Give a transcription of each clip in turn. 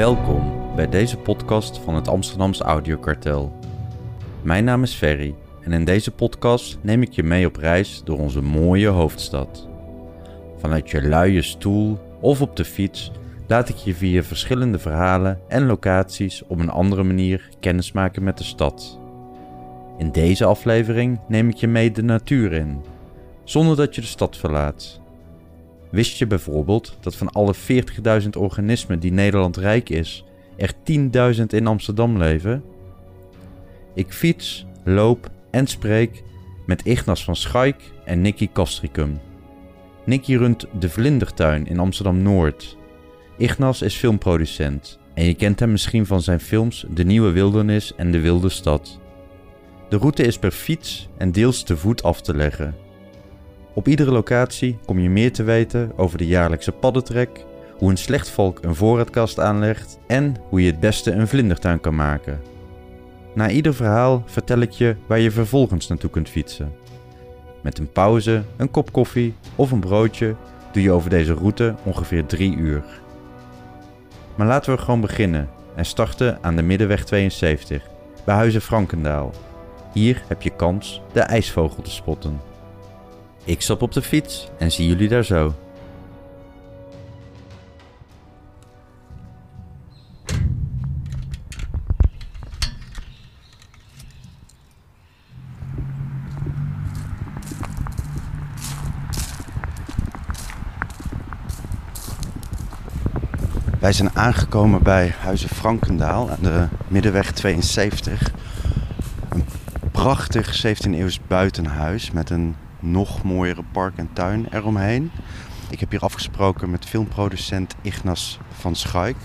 Welkom bij deze podcast van het Amsterdams Audiokartel. Mijn naam is Ferry en in deze podcast neem ik je mee op reis door onze mooie hoofdstad. Vanuit je luie stoel of op de fiets laat ik je via verschillende verhalen en locaties op een andere manier kennismaken met de stad. In deze aflevering neem ik je mee de natuur in, zonder dat je de stad verlaat. Wist je bijvoorbeeld dat van alle 40.000 organismen die Nederland rijk is, er 10.000 in Amsterdam leven? Ik fiets, loop en spreek met Ignas van Schaik en Nicky Castricum. Nicky runt de Vlindertuin in Amsterdam Noord. Ignas is filmproducent en je kent hem misschien van zijn films De Nieuwe Wildernis en De Wilde Stad. De route is per fiets en deels te voet af te leggen. Op iedere locatie kom je meer te weten over de jaarlijkse paddentrek, hoe een slechtvalk een voorraadkast aanlegt en hoe je het beste een vlindertuin kan maken. Na ieder verhaal vertel ik je waar je vervolgens naartoe kunt fietsen. Met een pauze, een kop koffie of een broodje doe je over deze route ongeveer 3 uur. Maar laten we gewoon beginnen en starten aan de Middenweg 72, bij Huizen Frankendaal. Hier heb je kans de ijsvogel te spotten. Ik stap op de fiets en zie jullie daar zo. Wij zijn aangekomen bij Huizen Frankendaal aan de Middenweg 72. Een prachtig 17e-eeuws buitenhuis met een nog mooiere park en tuin eromheen. Ik heb hier afgesproken met filmproducent Ignas van Schaik.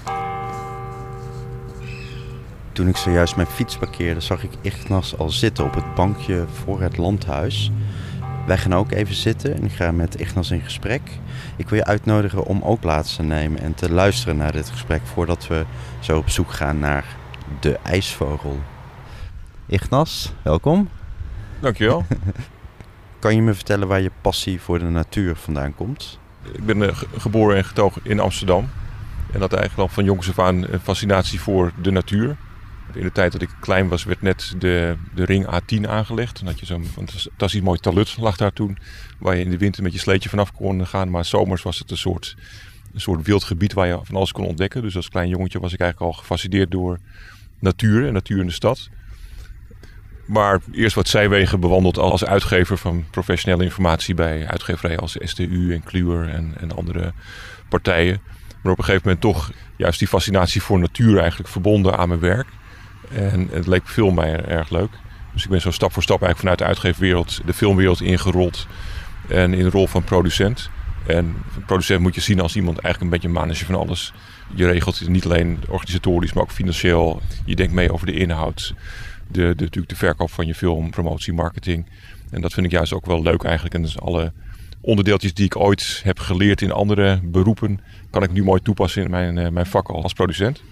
Toen ik zojuist mijn fiets parkeerde, zag ik Ignas al zitten op het bankje voor het landhuis. Wij gaan ook even zitten en ik ga met Ignas in gesprek. Ik wil je uitnodigen om ook plaats te nemen en te luisteren naar dit gesprek voordat we zo op zoek gaan naar de ijsvogel. Ignas, welkom. Dankjewel. Kan je me vertellen waar je passie voor de natuur vandaan komt? ik ben uh, geboren en getogen in Amsterdam. En had eigenlijk al van jongs af aan een fascinatie voor de natuur. In de tijd dat ik klein was, werd net de, de ring A10 aangelegd. Dan had je zo'n fantastisch mooi talut lag daar toen. Waar je in de winter met je sleetje vanaf kon gaan. Maar zomers was het een soort, een soort wild gebied waar je van alles kon ontdekken. Dus als klein jongetje was ik eigenlijk al gefascineerd door natuur en natuur in de stad. Maar eerst wat zijwegen bewandeld als uitgever van professionele informatie bij uitgeverijen als STU en Kluwer en, en andere partijen. Maar op een gegeven moment toch juist die fascinatie voor natuur eigenlijk verbonden aan mijn werk. En het leek veel mij erg leuk. Dus ik ben zo stap voor stap eigenlijk vanuit de uitgeefwereld de filmwereld ingerold. En in de rol van producent. En producent moet je zien als iemand eigenlijk een beetje manager van alles. Je regelt niet alleen organisatorisch, maar ook financieel. Je denkt mee over de inhoud de, natuurlijk de verkoop van je film, promotie, marketing. En dat vind ik juist ook wel leuk eigenlijk. En alle onderdeeltjes die ik ooit heb geleerd in andere beroepen, kan ik nu mooi toepassen in mijn, uh, mijn vak als producent.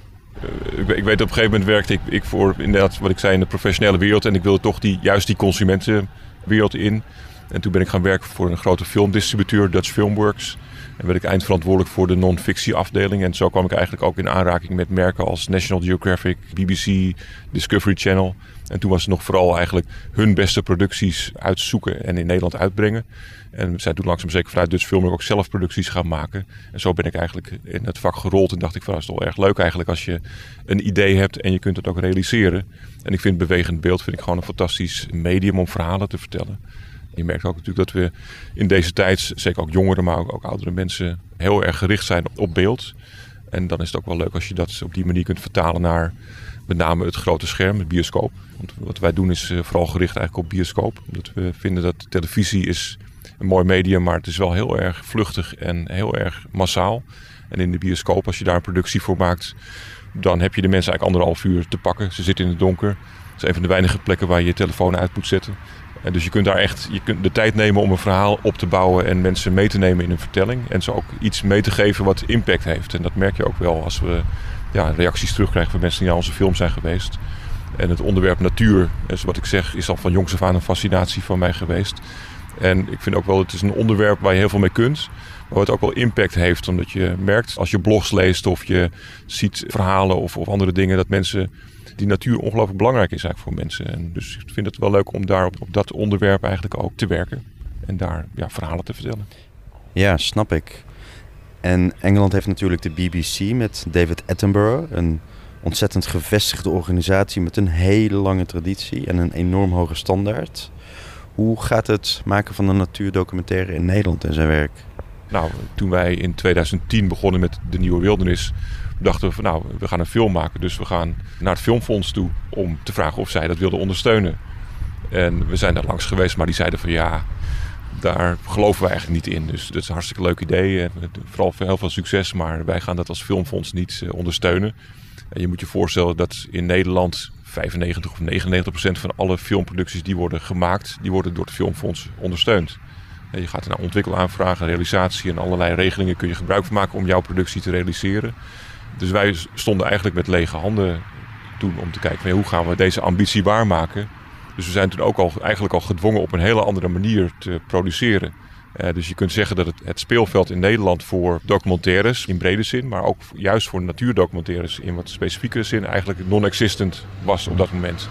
Uh, ik, ik, weet op een gegeven moment werkte ik, ik voor inderdaad wat ik zei in de professionele wereld. En ik wilde toch die, juist die consumentenwereld in. En toen ben ik gaan werken voor een grote filmdistributeur, Dutch Filmworks. En werd ik eindverantwoordelijk voor de non-fictie afdeling. En zo kwam ik eigenlijk ook in aanraking met merken als National Geographic, BBC, Discovery Channel. En toen was het nog vooral eigenlijk hun beste producties uitzoeken en in Nederland uitbrengen. En we zijn toen langzaam zeker vanuit Dutch Film ook zelf producties gaan maken. En zo ben ik eigenlijk in het vak gerold en dacht ik van dat is toch erg leuk eigenlijk als je een idee hebt en je kunt het ook realiseren. En ik vind bewegend beeld vind ik gewoon een fantastisch medium om verhalen te vertellen. Je merkt ook natuurlijk dat we in deze tijd, zeker ook jongeren, maar ook, ook oudere mensen, heel erg gericht zijn op beeld. En dan is het ook wel leuk als je dat op die manier kunt vertalen naar met name het grote scherm, het bioscoop. Want wat wij doen is eh, vooral gericht eigenlijk op bioscoop. Omdat we vinden dat televisie is een mooi medium, maar het is wel heel erg vluchtig en heel erg massaal. En in de bioscoop, als je daar een productie voor maakt, dan heb je de mensen eigenlijk anderhalf uur te pakken. Ze zitten in het donker. Het is een van de weinige plekken waar je je telefoon uit moet zetten. En dus je kunt daar echt je kunt de tijd nemen om een verhaal op te bouwen en mensen mee te nemen in een vertelling. En ze ook iets mee te geven wat impact heeft. En dat merk je ook wel als we ja, reacties terugkrijgen van mensen die naar onze film zijn geweest. En het onderwerp natuur, dus wat ik zeg, is al van jongs af aan een fascinatie van mij geweest. En ik vind ook wel, het is een onderwerp waar je heel veel mee kunt. Maar wat ook wel impact heeft, omdat je merkt als je blogs leest of je ziet verhalen of, of andere dingen, dat mensen die natuur ongelooflijk belangrijk is eigenlijk voor mensen. En dus ik vind het wel leuk om daar op, op dat onderwerp eigenlijk ook te werken en daar ja, verhalen te vertellen. Ja, snap ik. En Engeland heeft natuurlijk de BBC met David Attenborough, een ontzettend gevestigde organisatie met een hele lange traditie en een enorm hoge standaard. Hoe gaat het maken van een natuurdocumentaire in Nederland en zijn werk? Nou, toen wij in 2010 begonnen met de Nieuwe Wildernis, dachten we van nou, we gaan een film maken. Dus we gaan naar het Filmfonds toe om te vragen of zij dat wilden ondersteunen. En we zijn daar langs geweest, maar die zeiden van ja, daar geloven we eigenlijk niet in. Dus dat is een hartstikke leuk idee. Vooral heel veel succes, maar wij gaan dat als Filmfonds niet eh, ondersteunen. En je moet je voorstellen dat in Nederland 95 of 99 procent van alle filmproducties die worden gemaakt, die worden door het Filmfonds ondersteund. Je gaat naar ontwikkelaanvragen, realisatie en allerlei regelingen kun je gebruik van maken om jouw productie te realiseren. Dus wij stonden eigenlijk met lege handen toen om te kijken hoe gaan we deze ambitie waarmaken. Dus we zijn toen ook al eigenlijk al gedwongen op een hele andere manier te produceren. Uh, dus je kunt zeggen dat het, het, speelveld in Nederland voor documentaires in brede zin, maar ook juist voor natuurdocumentaires in wat specifiekere zin eigenlijk non-existent was op dat moment.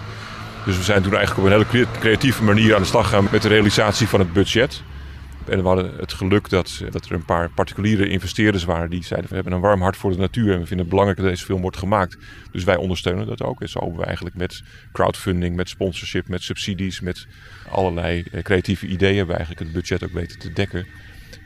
Dus we zijn toen eigenlijk op een hele creatieve manier aan de slag gegaan met de realisatie van het budget. En we hadden het geluk dat, dat er een paar particuliere investeerders waren die zeiden: We hebben een warm hart voor de natuur en we vinden het belangrijk dat deze film wordt gemaakt. Dus wij ondersteunen dat ook. En zo hebben we eigenlijk met crowdfunding, met sponsorship, met subsidies, met allerlei eh, creatieve ideeën hebben we eigenlijk het budget ook weten te dekken.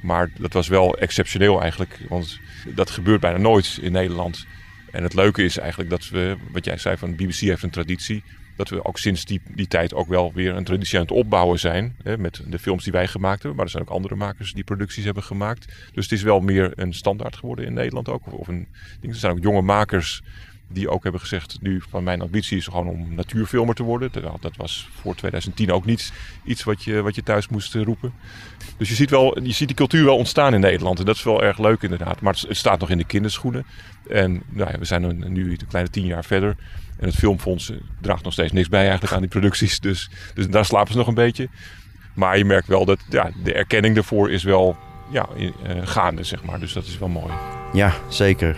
Maar dat was wel exceptioneel eigenlijk, want dat gebeurt bijna nooit in Nederland. En het leuke is eigenlijk dat we, wat jij zei van BBC heeft een traditie dat we ook sinds die, die tijd ook wel weer een traditie aan het opbouwen zijn. Hè, met de films die wij gemaakt hebben. Maar er zijn ook andere makers die producties hebben gemaakt. Dus het is wel meer een standaard geworden in Nederland ook. Of een, er zijn ook jonge makers die ook hebben gezegd, nu van mijn ambitie is gewoon om natuurfilmer te worden. Dat was voor 2010 ook niet iets wat je, wat je thuis moest eh, roepen. Dus je ziet, wel, je ziet die cultuur wel ontstaan in Nederland. En dat is wel erg leuk inderdaad. Maar het staat nog in de kinderschoenen. En nou ja, we zijn nu een kleine tien jaar verder. En het Filmfonds eh, draagt nog steeds niks bij eigenlijk aan die producties. Dus, dus daar slapen ze nog een beetje. Maar je merkt wel dat ja, de erkenning daarvoor is wel ja, uh, gaande, zeg maar. Dus dat is wel mooi. Ja, zeker.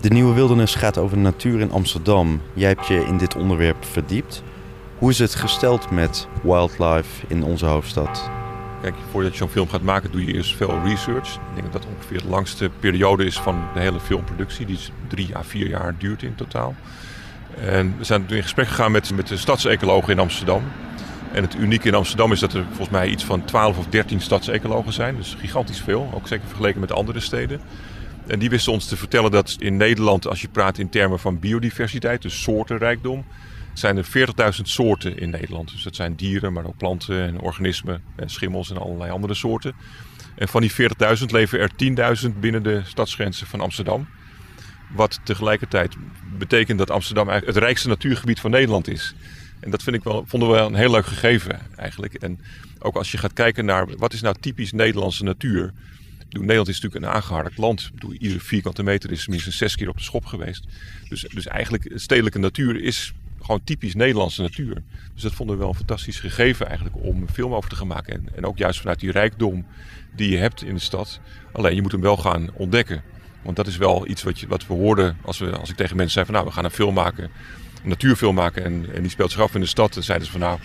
De Nieuwe Wildernis gaat over natuur in Amsterdam. Jij hebt je in dit onderwerp verdiept. Hoe is het gesteld met wildlife in onze hoofdstad? Kijk, voordat je zo'n film gaat maken, doe je eerst veel research. Ik denk dat dat ongeveer de langste periode is van de hele filmproductie. Die drie à vier jaar duurt in totaal. En we zijn in gesprek gegaan met, met de stadsecologen in Amsterdam. En het unieke in Amsterdam is dat er volgens mij iets van 12 of 13 stadsecologen zijn. Dus gigantisch veel, ook zeker vergeleken met andere steden. En die wisten ons te vertellen dat in Nederland, als je praat in termen van biodiversiteit, dus soortenrijkdom, zijn er 40.000 soorten in Nederland. Dus dat zijn dieren, maar ook planten en organismen en schimmels en allerlei andere soorten. En van die 40.000 leven er 10.000 binnen de stadsgrenzen van Amsterdam. Wat tegelijkertijd betekent dat Amsterdam eigenlijk het rijkste natuurgebied van Nederland is. En dat vind ik wel, vonden we wel een heel leuk gegeven eigenlijk. En ook als je gaat kijken naar wat is nou typisch Nederlandse natuur. Nederland is natuurlijk een aangeharkt land. Bedoel, iedere vierkante meter is minstens zes keer op de schop geweest. Dus, dus eigenlijk stedelijke natuur is gewoon typisch Nederlandse natuur. Dus dat vonden we wel een fantastisch gegeven eigenlijk om een film over te gaan maken. En, en ook juist vanuit die rijkdom die je hebt in de stad. Alleen je moet hem wel gaan ontdekken. Want dat is wel iets wat, je, wat we hoorden als, we, als ik tegen mensen zei van nou we gaan een film maken. Een natuurfilm maken en, en die speelt zich af in de stad. Dan zeiden ze van nou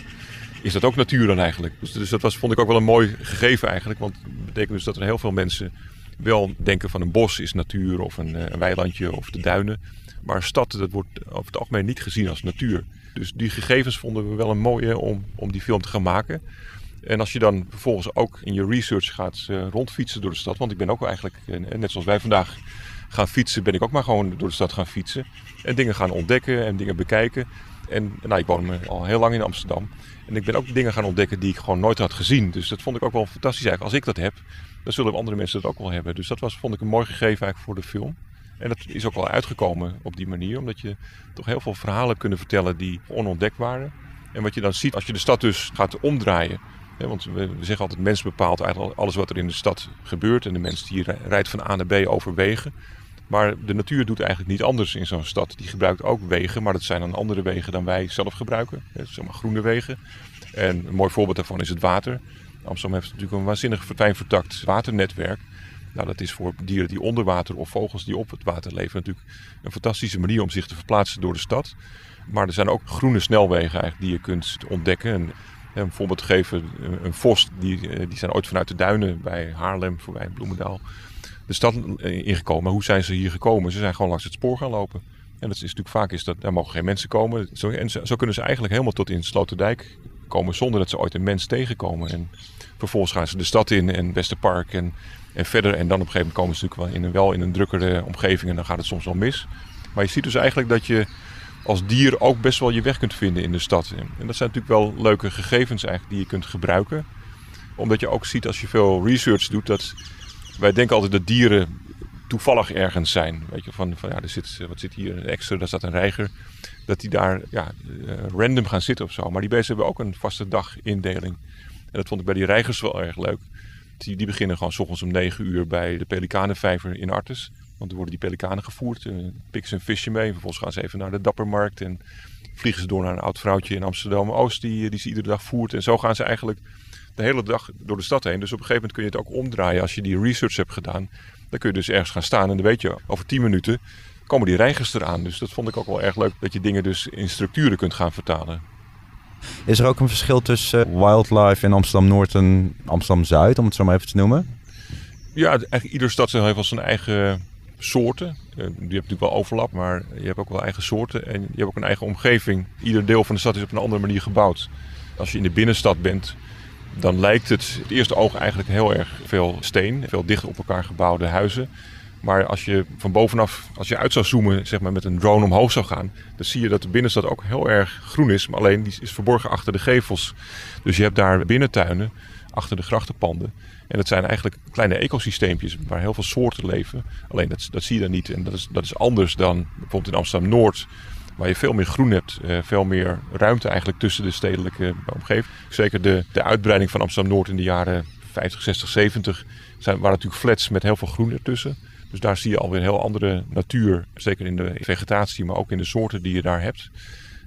is dat ook natuur dan eigenlijk? Dus, dus, dat was, vond ik ook wel een mooi gegeven eigenlijk. Want het betekent dus dat er heel veel mensen wel denken van een bos is natuur of een, eh, een weilandje of de duinen. Maar stad, dat wordt over het algemeen niet gezien als natuur. Dus die gegevens vonden we wel een mooie om, om die film te gaan maken. En als je dan vervolgens ook in je research gaat uh, rondfietsen door de stad. Want ik ben ook eigenlijk, uh, net zoals wij vandaag gaan fietsen, ben ik ook maar gewoon door de stad gaan fietsen. En dingen gaan ontdekken en dingen bekijken. En nou, ik woon al heel lang in Amsterdam. En ik ben ook dingen gaan ontdekken die ik gewoon nooit had gezien. Dus dat vond ik ook wel fantastisch eigenlijk. Als ik dat heb, dan zullen andere mensen dat ook wel hebben. Dus dat was, vond ik een mooi gegeven eigenlijk voor de film. En dat is ook wel uitgekomen op die manier. Omdat je toch heel veel verhalen hebt kunnen vertellen die onontdekt waren. En wat je dan ziet als je de stad dus gaat omdraaien. Hè, want we, zeggen altijd, mens bepaalt eigenlijk alles wat er in de stad gebeurt. En de mens die rijdt van A naar B over wegen. Maar de natuur doet eigenlijk niet anders in zo'n stad. Die gebruikt ook wegen, maar dat zijn dan andere wegen dan wij zelf gebruiken. Zeg maar groene wegen. En een mooi voorbeeld daarvan is het water. Amsterdam heeft natuurlijk een waanzinnig fijn vertakt waternetwerk. Nou, dat is voor dieren die onder water of vogels die op het water leven natuurlijk een fantastische manier om zich te verplaatsen door de stad. Maar er zijn ook groene snelwegen eigenlijk die je kunt ontdekken. En, een voorbeeld geven, een vos, die, eh, die zijn ooit vanuit de duinen bij Haarlem, voorbij Bloemendaal, de stad ingekomen. Maar hoe zijn ze hier gekomen? Ze zijn gewoon langs het spoor gaan lopen. En dat is natuurlijk vaak is dat, daar mogen geen mensen komen. Zo, en zo, kunnen ze eigenlijk helemaal tot in Sloterdijk komen zonder dat ze ooit een mens tegenkomen. En vervolgens gaan ze de stad in en Westerpark en, en verder. En dan op een gegeven moment komen ze natuurlijk wel in een, wel in een drukkere omgeving en dan gaat het soms wel mis. Maar je ziet dus eigenlijk dat je als dier ook best wel je weg kunt vinden in de stad. En dat zijn natuurlijk wel leuke gegevens eigenlijk die je kunt gebruiken. Omdat je ook ziet als je veel research doet dat wij denken altijd dat dieren toevallig ergens zijn. Weet je, van, van ja, er zit, wat zit hier, een extra, daar staat een reiger. Dat die daar ja, uh, random gaan zitten of zo. Maar die beesten hebben ook een vaste dagindeling. En dat vond ik bij die reigers wel erg leuk. Die, die beginnen gewoon s ochtends om 9 uur bij de Pelikanenvijver in Artes. Want er worden die pelikanen gevoerd. Uh, pikken ze een visje mee. Vervolgens gaan ze even naar de Dappermarkt. En vliegen ze door naar een oud vrouwtje in Amsterdam-Oost. Die, die ze iedere dag voert. En zo gaan ze eigenlijk de hele dag door de stad heen. Dus op een gegeven moment kun je het ook omdraaien. Als je die research hebt gedaan, dan kun je dus ergens gaan staan. En dan weet je, over 10 minuten komen die reigers eraan. Dus dat vond ik ook wel erg leuk. Dat je dingen dus in structuren kunt gaan vertalen. Is er ook een verschil tussen wildlife in Amsterdam-Noord en Amsterdam-Zuid, om het zo maar even te noemen? Ja, eigenlijk ieder stad heeft wel zijn eigen soorten. Eh, die hebben natuurlijk wel overlap, maar je hebt ook wel eigen soorten. En je hebt ook een eigen omgeving. Ieder deel van de stad is op een andere manier gebouwd. Als je in de binnenstad bent, dan lijkt het het eerste oog eigenlijk heel erg veel steen. Veel dicht op elkaar gebouwde huizen. Maar als je van bovenaf, als je uit zou zoomen, zeg maar met een drone omhoog zou gaan, dan zie je dat de binnenstad ook heel erg groen is. Maar alleen die is verborgen achter de gevels. Dus je hebt daar binnentuinen, achter de grachtenpanden. En dat zijn eigenlijk kleine ecosysteempjes waar heel veel soorten leven. Alleen dat, dat zie je dan niet. En dat is, dat is anders dan bijvoorbeeld in Amsterdam-Noord waar je veel meer groen hebt, uh, veel meer ruimte eigenlijk tussen de stedelijke omgeving. Zeker de, de uitbreiding van Amsterdam-Noord in de jaren 50, 60, 70 zijn, waren natuurlijk flats met heel veel groen ertussen. Dus daar zie je alweer een heel andere natuur, zeker in de vegetatie, maar ook in de soorten die je daar hebt.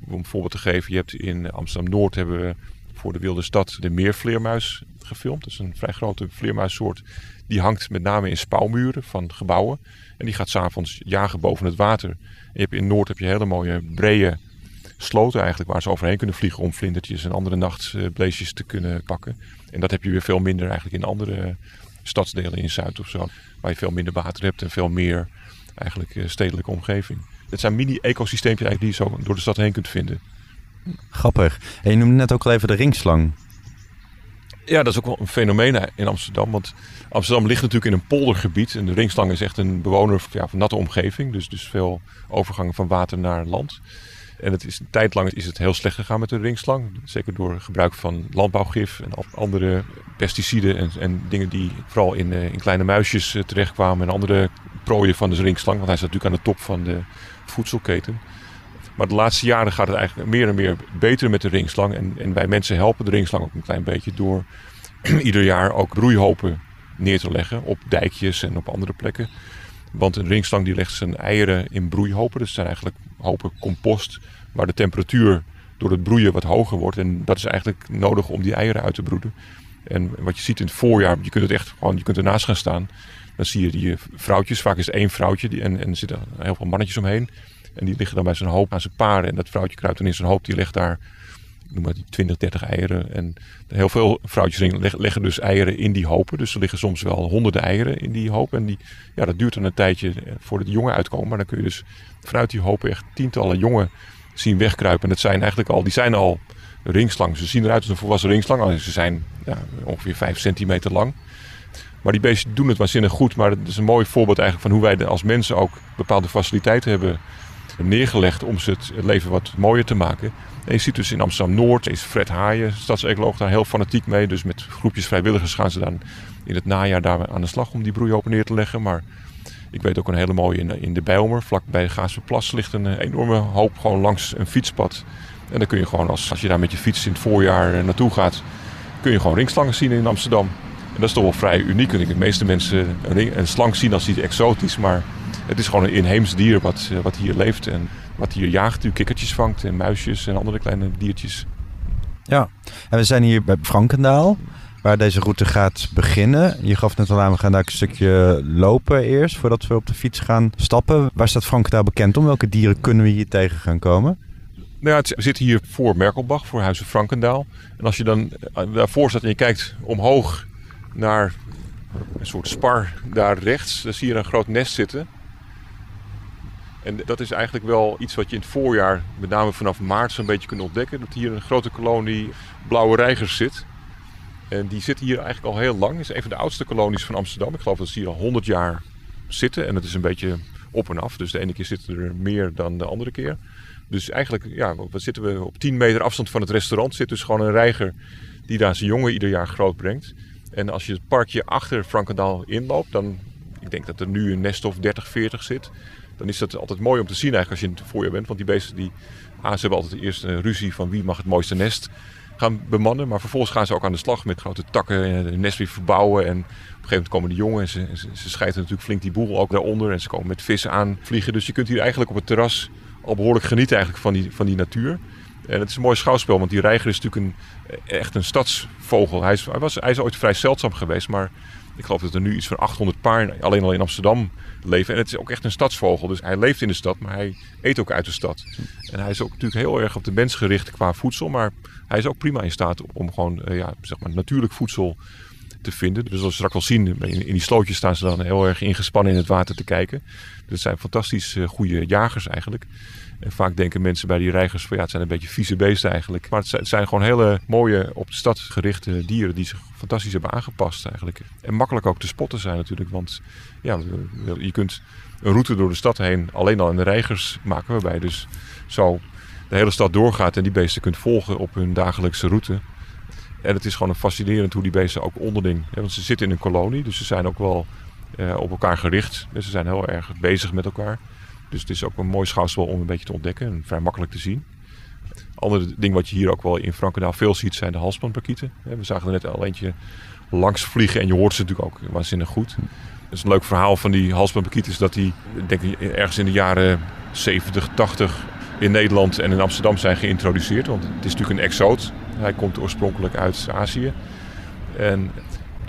Om een voorbeeld te geven, je hebt in Amsterdam-Noord hebben we voor de Wilde Stad de meervleermuis gefilmd. Dat is een vrij grote vleermuissoort. Die hangt met name in spouwmuren van gebouwen. En die gaat s'avonds jagen boven het water. In Noord heb je hele mooie brede sloten eigenlijk waar ze overheen kunnen vliegen om vlindertjes en andere nachtbleesjes te kunnen pakken. En dat heb je weer veel minder eigenlijk in andere stadsdelen in Zuid of zo. Waar je veel minder water hebt en veel meer eigenlijk eh, stedelijke omgeving. Het zijn mini-ecosysteempjes eigenlijk die je zo door de stad heen kunt vinden. Grappig. En je noemde net ook al even de ringslang. Ja, dat is ook wel een fenomeen in Amsterdam. Want Amsterdam ligt natuurlijk in een poldergebied. En de ringslang is echt een bewoner ja, van natte omgeving. Dus, dus veel overgangen van water naar land. En het is, een tijd lang is het heel slecht gegaan met de ringslang. Zeker door gebruik van landbouwgif en andere pesticiden en, en dingen die vooral in, eh, in kleine muisjes eh, terechtkwamen. En andere prooien van de ringslang. Want hij staat natuurlijk aan de top van de voedselketen. Maar de laatste jaren gaat het eigenlijk meer en meer beter met de ringslang. En, en wij mensen helpen de ringslang ook een klein beetje door ieder jaar ook broeihopen neer te leggen op dijkjes en op andere plekken. Want een ringslang die legt zijn eieren in broeihopen. Het zijn eigenlijk hopen compost waar de temperatuur door het broeien wat hoger wordt. En dat is eigenlijk nodig om die eieren uit te broeden. En wat je ziet in het voorjaar, je kunt het echt gewoon, je kunt ernaast gaan staan. Dan zie je die vrouwtjes, vaak is één vrouwtje en, en er zitten heel veel mannetjes omheen. En die liggen dan bij zijn hoop aan zijn paren. En dat vrouwtje kruipt dan in zijn hoop, die legt daar noem maar die 20, 30 eieren. En heel veel vrouwtjes leggen dus eieren in die hopen. Dus er liggen soms wel honderden eieren in die hoop. En die, ja, dat duurt dan een tijdje voordat de jongen uitkomen. Maar dan kun je dus vanuit die hopen echt tientallen jongen zien wegkruipen. En dat zijn eigenlijk al, die zijn al ringslang. Ze zien eruit als een volwassen ringslang. Ze zijn ja, ongeveer 5 centimeter lang. Maar die beesten doen het waanzinnig goed. Maar het is een mooi voorbeeld eigenlijk van hoe wij als mensen ook bepaalde faciliteiten hebben neergelegd om het leven wat mooier te maken. En je ziet dus in Amsterdam-Noord is Fred Haaien, stadsecoloog, daar heel fanatiek mee. Dus met groepjes vrijwilligers gaan ze dan in het najaar daar aan de slag om die broeihopen neer te leggen. Maar ik weet ook een hele mooie in, de Bijlmer, vlak bij de Gaasperplas, ligt een eh, enorme hoop gewoon langs een fietspad. En dan kun je gewoon, als, als je daar met je fiets in het voorjaar eh, naartoe gaat, kun je gewoon ringslangen zien in Amsterdam. En dat is toch wel vrij uniek. Ik de meeste mensen een, een slang zien als iets exotisch, maar het is gewoon een inheems dier wat, eh, wat hier leeft en wat hier jaagt. U kikkertjes vangt en muisjes en andere kleine diertjes. Ja, en we zijn hier bij Frankendaal. waar deze route gaat beginnen. Je gaf net al aan, we gaan daar een stukje lopen eerst voordat we op de fiets gaan stappen. Waar staat Frankendaal bekend om? Welke dieren kunnen we hier tegen gaan komen? Nou ja, het, we zitten hier voor Merkelbach, voor Huizen Frankendaal. En als je dan eh, daarvoor staat en je kijkt omhoog naar een soort spar daar rechts, dan zie je een groot nest zitten. En dat is eigenlijk wel iets wat je in het voorjaar, met name vanaf maart, zo'n beetje kunt ontdekken. Dat hier een grote kolonie blauwe reigers zit. En die zitten hier eigenlijk al heel lang. Het is een van de oudste kolonies van Amsterdam. Ik geloof dat ze hier al 100 jaar zitten. En het is een beetje op en af. Dus de ene keer zitten er meer dan de andere keer. Dus eigenlijk, ja, wat zitten we op 10 meter afstand van het restaurant. Zit dus gewoon een reiger die daar zijn jongen ieder jaar groot brengt. En als je het parkje achter Frankendaal inloopt, dan, ik denk dat er nu een nest of 30, 40 zit. Dan is dat altijd mooi om te zien eigenlijk als je in het voorjaar bent. Want die beesten, die, ze hebben altijd eerst een ruzie van wie mag het mooiste nest gaan bemannen. Maar vervolgens gaan ze ook aan de slag met grote takken en het nest weer verbouwen. En op een gegeven moment komen de jongen en ze, scheiden natuurlijk flink die boel ook daaronder. En ze komen met vissen aanvliegen. Dus je kunt hier eigenlijk op het terras al behoorlijk genieten eigenlijk van die, van die natuur. En het is een mooi schouwspel, want die reiger is natuurlijk een, echt een stadsvogel. Hij is, hij, was, hij is ooit vrij zeldzaam geweest, maar ik geloof dat er nu iets van 800 paar alleen al in Amsterdam leven. En het is ook echt een stadsvogel. Dus hij leeft in de stad, maar hij eet ook uit de stad. En hij is ook natuurlijk heel erg op de mens gericht qua voedsel. Maar hij is ook prima in staat om gewoon uh, ja, zeg maar natuurlijk voedsel te vinden. Dus als we straks wel zien, in, in die slootjes staan ze dan heel erg ingespannen in het water te kijken. Het zijn fantastisch uh, goede jagers eigenlijk. En vaak denken mensen bij die reigers van ja, het zijn een beetje vieze beesten eigenlijk. Maar het zijn gewoon hele mooie op de stad gerichte dieren die zich fantastisch hebben aangepast eigenlijk. En makkelijk ook te spotten zijn natuurlijk. Want ja, je kunt een route door de stad heen alleen al in de reigers maken. Waarbij je dus zo de hele stad doorgaat en die beesten kunt volgen op hun dagelijkse route. En het is gewoon fascinerend hoe die beesten ook onderling... want ze zitten in een kolonie, dus ze zijn ook wel uh, op elkaar gericht. Dus ze zijn heel erg bezig met elkaar. Dus het is ook een mooi schouwspel om een beetje te ontdekken en vrij makkelijk te zien. Ander ding wat je hier ook wel in Frankendaal veel ziet zijn de halsbandparkieten. We zagen er net al eentje langs vliegen en je hoort ze natuurlijk ook waanzinnig goed. Het is een leuk verhaal van die halsbandparkiet is dat die denk ik, ergens in de jaren 70, 80 in Nederland en in Amsterdam zijn geïntroduceerd. Want het is natuurlijk een exoot. Hij komt oorspronkelijk uit Azië. En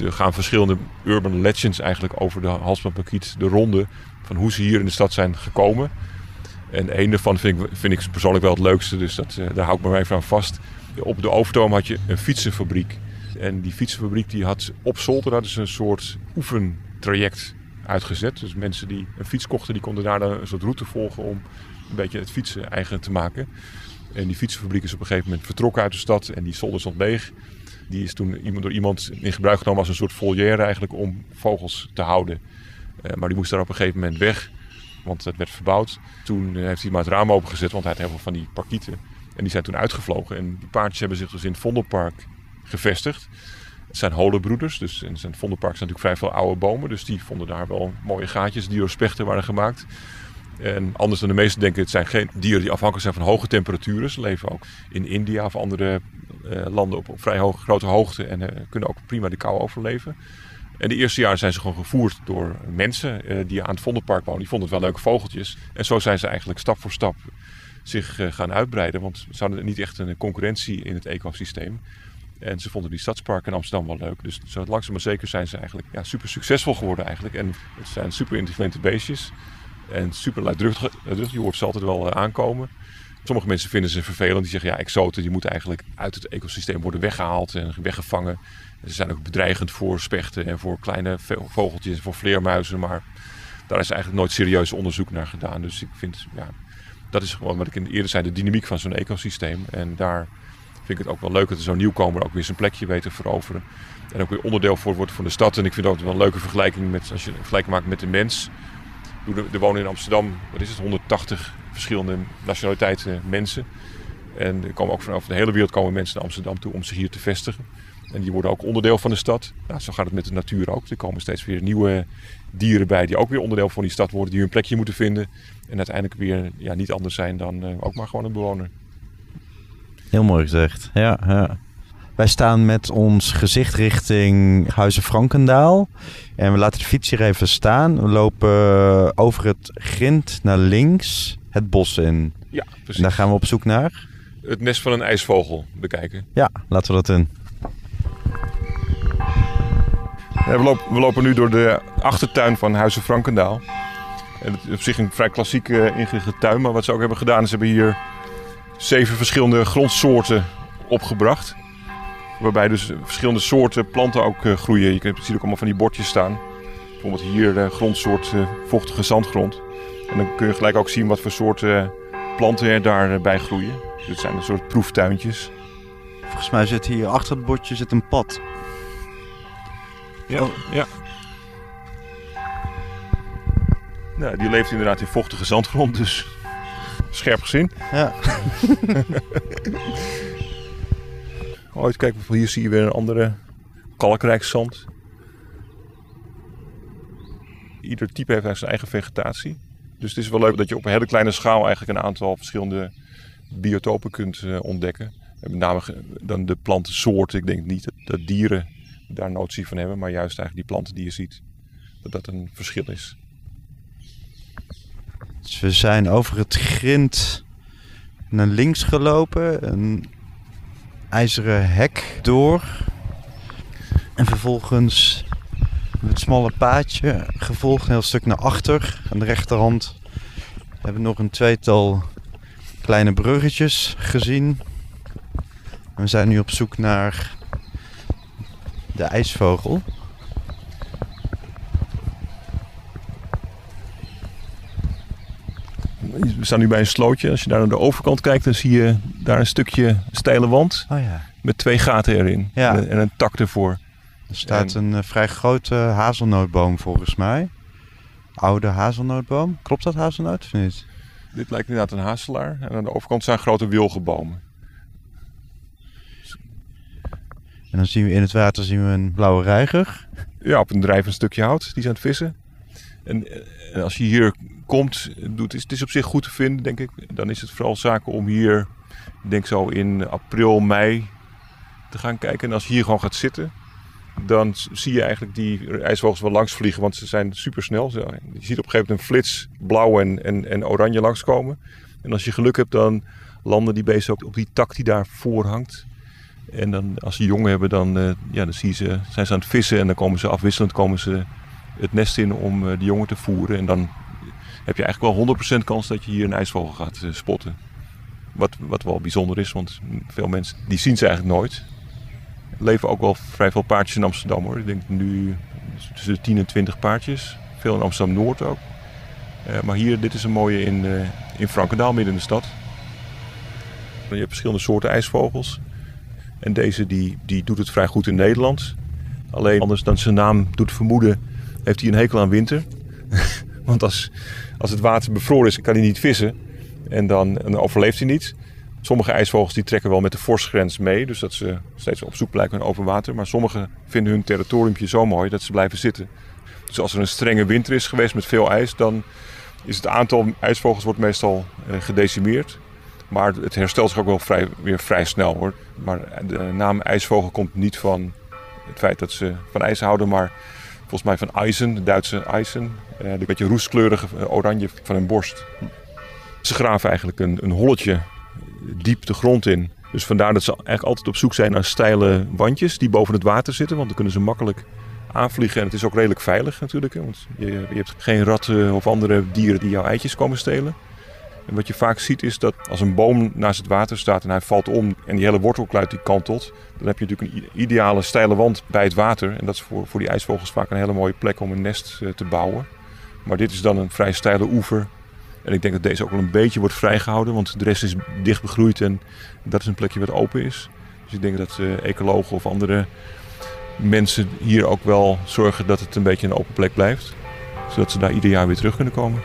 er gaan verschillende urban legends eigenlijk over de halsbandparkiet de ronde van hoe ze hier in de stad zijn gekomen. En een daarvan vind ik, vind ik persoonlijk wel het leukste, dus dat, uh, daar hou ik me even aan vast. Op de Overtoom had je een fietsenfabriek. En die fietsenfabriek die had op zolder hadden ze een soort oefentraject uitgezet. Dus mensen die een fiets kochten, die konden daar een soort route volgen om een beetje het fietsen eigen te maken. En die fietsenfabriek is op een gegeven moment vertrokken uit de stad en die zolder stond. Die is toen door iemand in gebruik genomen als een soort volière eigenlijk om vogels te houden. Uh, maar die moest daar op een gegeven moment weg, want het werd verbouwd. Toen heeft hij maar het raam opengezet, want hij had heel veel van die parkieten. En die zijn toen uitgevlogen. En die paardjes hebben zich dus in het Vondelpark gevestigd. Het zijn holenbroeders, dus in het Vondelpark zijn natuurlijk vrij veel oude bomen. Dus die vonden daar wel mooie gaatjes die door spechten waren gemaakt. En anders dan de meesten denken, het zijn geen dieren die afhankelijk zijn van hoge temperaturen. Ze leven ook in India of andere uh, landen op, vrij grote hoogte en uh, kunnen ook prima de kou overleven. En de eerste jaren zijn ze gewoon gevoerd door mensen uh, die aan het Vondelpark wonen. Die vonden het wel leuke vogeltjes. En zo zijn ze eigenlijk stap voor stap zich gaan uitbreiden. Want ze hadden niet echt een concurrentie in het ecosysteem. En ze vonden die stadsparken in Amsterdam wel leuk. Dus zo langzaam maar zeker zijn ze eigenlijk ja, super succesvol geworden eigenlijk. En het zijn super intelligente beestjes. En super luidruchtig. Je hoort ze altijd wel aankomen. Sommige mensen vinden ze vervelend. Die zeggen ja, exoten die moeten eigenlijk uit het ecosysteem worden weggehaald en weggevangen. Ze zijn ook bedreigend voor spechten en voor kleine vogeltjes en voor vleermuizen. Maar daar is eigenlijk nooit serieus onderzoek naar gedaan. Dus ik vind, ja, dat is gewoon wat ik eerder zei, de dynamiek van zo'n ecosysteem. En daar vind ik het ook wel leuk dat zo'n nieuwkomer ook weer zijn plekje weet te veroveren. En ook weer onderdeel voor wordt van de stad. En ik vind dat wel een leuke vergelijking met, als je een maakt met de mens. Er wonen in Amsterdam, wat is het, 180 verschillende nationaliteiten mensen. En er komen ook vanaf de hele wereld komen mensen naar Amsterdam toe om zich hier te vestigen. En die worden ook onderdeel van de stad. Nou, zo gaat het met de natuur ook. Er komen steeds weer nieuwe dieren bij die ook weer onderdeel van die stad worden. Die hun plekje moeten vinden. En uiteindelijk weer ja, niet anders zijn dan uh, ook maar gewoon een bewoner. Heel mooi gezegd. Ja, ja. Wij staan met ons gezicht richting Huizen Frankendaal. En we laten de fiets hier even staan. We lopen over het grind naar links het bos in. Ja, precies. En daar gaan we op zoek naar. Het nest van een ijsvogel bekijken. Ja, laten we dat doen. we, lopen, we lopen nu door de achtertuin van Huizen Frankendaal. En het is op zich een vrij klassieke uh, ingerichte tuin. Maar wat ze ook hebben gedaan is ze hebben hier zeven verschillende grondsoorten opgebracht. Waarbij dus verschillende soorten planten ook uh, groeien. Je ziet ook allemaal van die bordjes staan. Bijvoorbeeld hier de grondsoort uh, vochtige zandgrond. En dan kun je gelijk ook zien wat voor soorten planten er daarbij groeien. Dus het zijn een soort proeftuintjes. Volgens mij zit hier achter het bordje zit een pad. Ja, oh. ja. Nou, die leeft inderdaad in vochtige zandgrond, dus scherp gezien. Ja. oh, kijk, hier zie je weer een andere kalkrijk zand. Ieder type heeft zijn eigen vegetatie. Dus het is wel leuk dat je op een hele kleine schaal eigenlijk een aantal verschillende biotopen kunt uh, ontdekken. En met name dan de plantensoorten. Ik denk niet dat dieren daar notie van hebben, maar juist eigenlijk die planten die je ziet, dat dat een verschil is. Dus we zijn over het grind naar links gelopen, een ijzeren hek door. En vervolgens het smalle paadje gevolgd, een heel stuk naar achter. Aan de rechterhand hebben we nog een tweetal kleine bruggetjes gezien. We zijn nu op zoek naar de ijsvogel. We staan nu bij een slootje. Als je daar naar de overkant kijkt, dan zie je daar een stukje steile wand. Oh ja. Met twee gaten erin. Ja. En een tak ervoor. Er staat een uh, vrij grote hazelnootboom volgens mij. Oude hazelnootboom. Klopt dat hazelnoot of niet? Dit lijkt inderdaad een hazelaar. En aan de overkant zijn grote wilgenbomen. En dan zien we in het water zien we een blauwe reiger. Ja, op een drijvend stukje hout. Die is aan het vissen. En, en als je hier komt, doet, het is op zich goed te vinden, denk ik. Dan is het vooral zaken om hier, ik denk zo in april, mei, te gaan kijken. En als je hier gewoon gaat zitten, dan zie je eigenlijk die ijsvogels wel langs vliegen, want ze zijn super snel. Je ziet op een gegeven moment een flits blauw en, en, en oranje langskomen. En als je geluk hebt, dan landen die beesten ook op die tak die daar voor hangt. En dan, als ze jongen hebben, dan, uh, ja, dan zie ze, zijn ze aan het vissen en dan komen ze afwisselend komen ze het nest in om uh, de jongen te voeren. En dan heb je eigenlijk wel 100% kans dat je hier een ijsvogel gaat uh, spotten. Wat, wat wel bijzonder is, want veel mensen die zien ze eigenlijk nooit. Er leven ook wel vrij veel paardjes in Amsterdam hoor. Ik denk nu tussen de 10 en 20 paardjes. Veel in Amsterdam-Noord ook. maar hier, dit is een mooie in, in Frankendaal, midden in de stad. Je hebt verschillende soorten ijsvogels. En deze die, die doet het vrij goed in Nederland. Alleen anders dan zijn naam doet vermoeden, heeft hij een hekel aan winter. Want als, als het water bevroren is, kan hij niet vissen. En dan, overleeft hij niet. Sommige ijsvogels die trekken wel met de vorstgrens mee. Dus dat ze steeds op zoek blijken naar open water. Maar sommige vinden hun territoriumpje zo mooi dat ze blijven zitten. Dus als er een strenge winter is geweest met veel ijs, dan is het aantal ijsvogels wordt meestal uh, gedecimeerd. Maar het herstelt zich ook wel vrij, weer vrij snel hoor. Maar de naam ijsvogel komt niet van het feit dat ze van ijs houden, maar volgens mij van Eisen, de Duitse Eisen. Eh, de beetje roeskleurige oranje van hun borst. Ze graven eigenlijk een, een holletje diep de grond in. Dus vandaar dat ze eigenlijk altijd op zoek zijn naar steile wandjes die boven het water zitten. Want dan kunnen ze makkelijk aanvliegen. En het is ook redelijk veilig natuurlijk. Want je, je hebt geen ratten of andere dieren die jouw eitjes komen stelen. En wat je vaak ziet is dat als een boom naast het water staat en hij valt om en die hele wortelkluit die kantelt, dan heb je natuurlijk een ideale steile wand bij het water. En dat is voor, voor die ijsvogels vaak een hele mooie plek om een nest uh, te bouwen. Maar dit is dan een vrij steile oever. En ik denk dat deze ook wel een beetje wordt vrijgehouden, want de rest is dicht begroeid en dat is een plekje wat open is. Dus ik denk dat uh, ecologen of andere mensen hier ook wel zorgen dat het een beetje een open plek blijft. Zodat ze daar ieder jaar weer terug kunnen komen.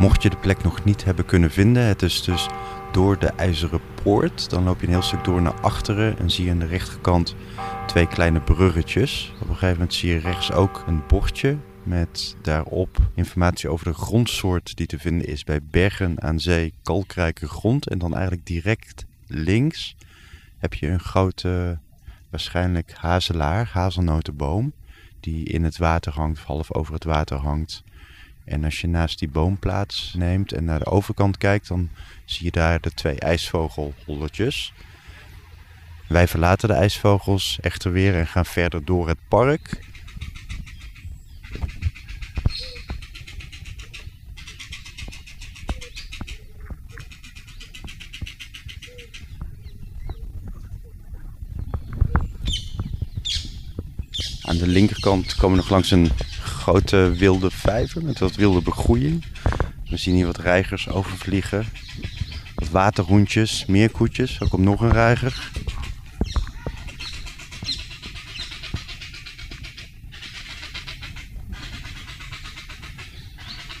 Mocht je de plek nog niet hebben kunnen vinden, het is dus door de IJzeren Poort. Dan loop je een heel stuk door naar achteren en zie je aan de rechterkant twee kleine bruggetjes. Op een gegeven moment zie je rechts ook een bordje met daarop informatie over de grondsoort die te vinden is bij bergen aan zee, kalkrijke grond. En dan eigenlijk direct links heb je een grote, waarschijnlijk hazelaar, hazelnotenboom, die in het water hangt, half over het water hangt. En als je naast die boom plaatsneemt en naar de overkant kijkt, dan zie je daar de twee ijsvogelholletjes. Wij verlaten de ijsvogels echter weer en gaan verder door het park. Aan de linkerkant komen we nog langs een grote wilde vijver met wat wilde begroeiing. We zien hier wat reigers overvliegen. Wat waterhoentjes, meerkoetjes. Ook op nog een reiger.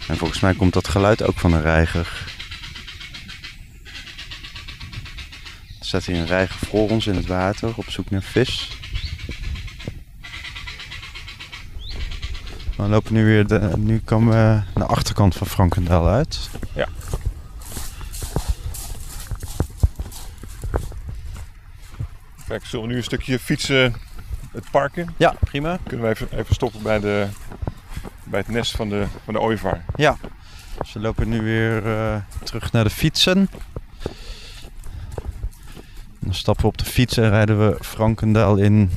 En volgens mij komt dat geluid ook van een reiger. Er staat hier een reiger voor ons in het water op zoek naar vis. We lopen nu weer, de, nu komen we de achterkant van Frankendaal uit. Ja. Kijk, zullen we nu een stukje fietsen het park in? Ja, prima. Kunnen we even, even stoppen bij, de, bij het nest van de, van de ooievaar. Ja. Dus we lopen nu weer eh, terug naar de fietsen. Dan stappen we op de fiets en rijden we Frankendaal in.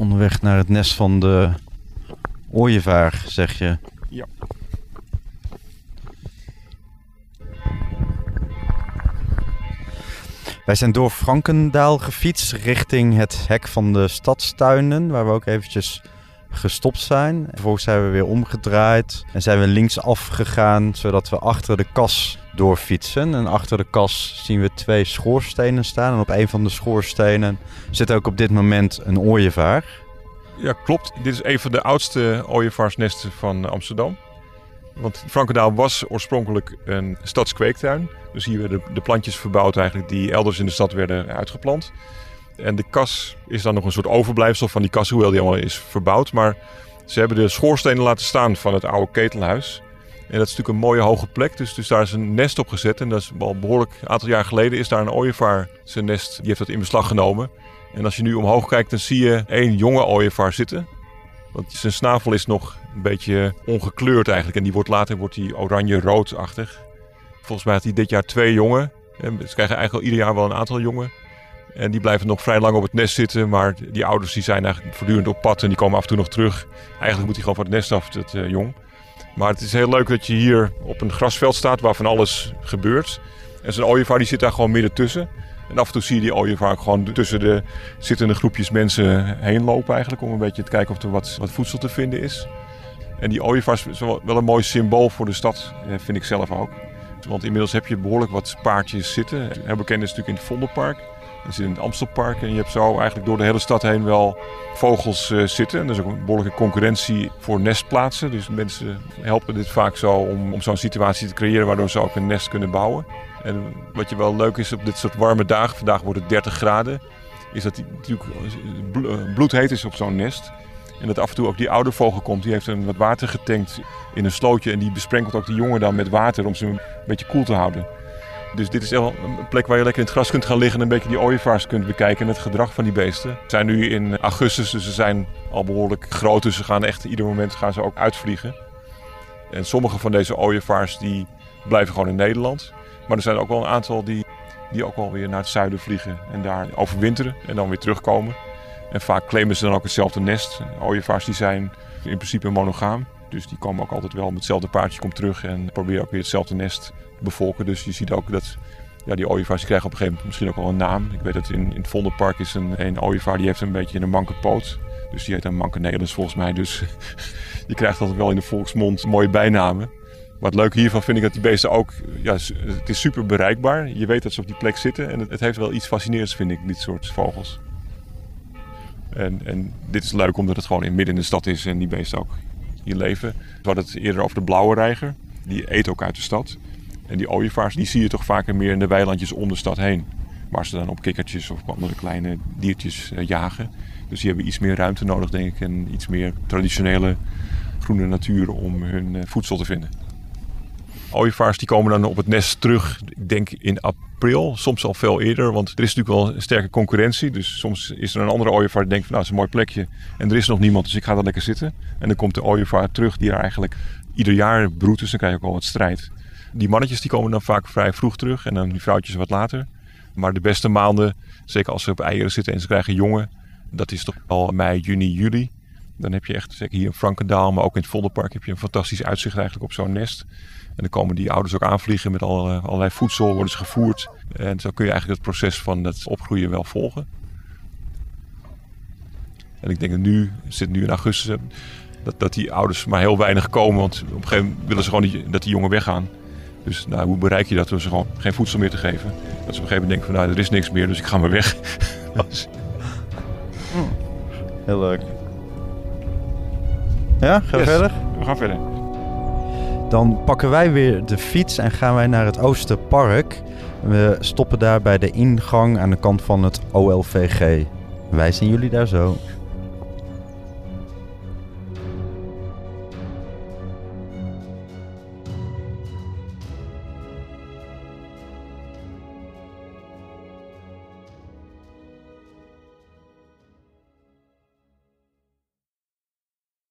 Onderweg naar het nest van de ooievaar, zeg je. Ja. Wij zijn door Frankendaal gefietst richting het hek van de stadstuinen, waar we ook eventjes gestopt zijn. Vervolgens zijn we weer omgedraaid en zijn we linksaf gegaan, zodat we achter de kas doorfietsen. En achter de kas zien we twee schoorstenen staan. En op een van de schoorstenen zit ook op dit moment een ooievaar. Ja, klopt. Dit is een van de oudste ooievaarsnesten van Amsterdam. Want Frankendaal was oorspronkelijk een stadskweektuin. Dus hier werden de plantjes verbouwd eigenlijk die elders in de stad werden uitgeplant. En de kas is dan nog een soort overblijfsel van die kas, hoewel die allemaal is verbouwd. Maar ze hebben de schoorstenen laten staan van het oude ketelhuis. En dat is natuurlijk een mooie hoge plek, dus, dus daar is een nest op gezet. En dat is al behoorlijk een aantal jaar geleden is daar een ooievaar zijn nest, die heeft dat in beslag genomen. En als je nu omhoog kijkt, dan zie je één jonge ooievaar zitten. Want zijn snavel is nog een beetje ongekleurd eigenlijk. En die wordt later wordt die oranje-roodachtig. Volgens mij had hij dit jaar twee jongen. En ze krijgen eigenlijk ieder jaar wel een aantal jongen. En die blijven nog vrij lang op het nest zitten. Maar die ouders die zijn eigenlijk voortdurend op pad en die komen af en toe nog terug. Eigenlijk moet hij gewoon van het nest af, dat uh, jong. Maar het is heel leuk dat je hier op een grasveld staat waar van alles gebeurt. En zo'n ooievaar die zit daar gewoon midden tussen. En af en toe zie je die ooievaar gewoon tussen de zittende groepjes mensen heen lopen eigenlijk. Om een beetje te kijken of er wat, wat voedsel te vinden is. En die ooievaar is wel, wel een mooi symbool voor de stad, eh, vind ik zelf ook. Want inmiddels heb je behoorlijk wat paardjes zitten. Heel bekend is natuurlijk in het Vondelpark. Je zit in het Amstelpark en je hebt zo eigenlijk door de hele stad heen wel vogels uh, zitten. En er is ook een behoorlijke concurrentie voor nestplaatsen. Dus mensen helpen dit vaak zo om, om zo'n situatie te creëren waardoor ze ook een nest kunnen bouwen. En wat je wel leuk is op dit soort warme dagen, vandaag wordt het 30 graden, is dat die natuurlijk bloedheet is op zo'n nest. En dat af en toe ook die oude vogel komt, die heeft een wat water getankt in een slootje en die besprenkelt ook die jongen dan met water om ze een beetje koel te houden. Dus dit is een plek waar je lekker in het gras kunt gaan liggen en een beetje die ooievaars kunt bekijken en het gedrag van die beesten. We zijn nu in augustus, dus ze zijn al behoorlijk groot, dus ze gaan echt ieder moment gaan ze ook uitvliegen. En sommige van deze ooievaars die blijven gewoon in Nederland. Maar er zijn ook wel een aantal die, die ook wel weer naar het zuiden vliegen en daar overwinteren en dan weer terugkomen. En vaak claimen ze dan ook hetzelfde nest. Ooievaars die zijn in principe monogaam. Dus die komen ook altijd wel met hetzelfde paardje komt terug en proberen ook weer hetzelfde nest Dus je ziet ook dat ja, die ooievaars krijgen op een gegeven moment misschien ook wel een naam. Ik weet dat in, in het Vondelpark is een, een ooievaar die heeft een beetje een manke poot. Dus die heet een manke Nederlands volgens mij. Dus die krijgt altijd wel in de volksmond mooie bijnamen. Maar het leuke hiervan vind ik dat die beesten ook, ja, het is super bereikbaar. Je weet dat ze op die plek zitten en het, het heeft wel iets fascinerends vind ik, dit soort vogels. En, en dit is leuk omdat het gewoon in midden in de stad is en die beesten ook hier leven. We hadden het eerder over de blauwe reiger. Die eet ook uit de stad. En die ooievaars die zie je toch vaker meer in de weilandjes om de stad heen. Waar ze dan op kikkertjes of andere kleine diertjes uh, jagen. Dus die hebben iets meer ruimte nodig denk ik. En iets meer traditionele groene natuur om hun uh, voedsel te vinden. Ooievaars die komen dan op het nest terug, ik denk in april, soms al veel eerder. Want er is natuurlijk wel een sterke concurrentie. Dus soms is er een andere ooievaar die denkt van nou, is een mooi plekje. En er is nog niemand, dus ik ga daar lekker zitten. En dan komt de ooievaar terug die er eigenlijk ieder jaar broedt. Dus dan krijg je ook al wat strijd. Die mannetjes die komen dan vaak vrij vroeg terug en dan die vrouwtjes wat later. Maar de beste maanden, zeker als ze op eieren zitten en ze krijgen jongen, dat is toch al mei, juni, juli. Dan heb je echt, zeker hier in Frankendaal, maar ook in het Vondelpark, heb je een fantastisch uitzicht eigenlijk op zo'n nest. En dan komen die ouders ook aanvliegen met eh, allerlei voedsel, worden ze gevoerd. En zo kun je eigenlijk het proces van het opgroeien wel volgen. En ik denk dat nu, zit nu in augustus, dat, dat die ouders maar heel weinig komen. Want op een gegeven moment willen ze gewoon dat die jongen weggaan. Dus nou, hoe bereik je dat door ze gewoon geen voedsel meer te geven? Dat ze op een gegeven moment denken van nou, er is niks meer, dus ik ga maar weg. Heel leuk. Ja, ga Yes. verder. We gaan verder. Dan pakken wij weer de fiets en gaan wij naar het Oosterpark. We stoppen daar bij de ingang aan de kant van het OLVG. Wij zien jullie daar zo.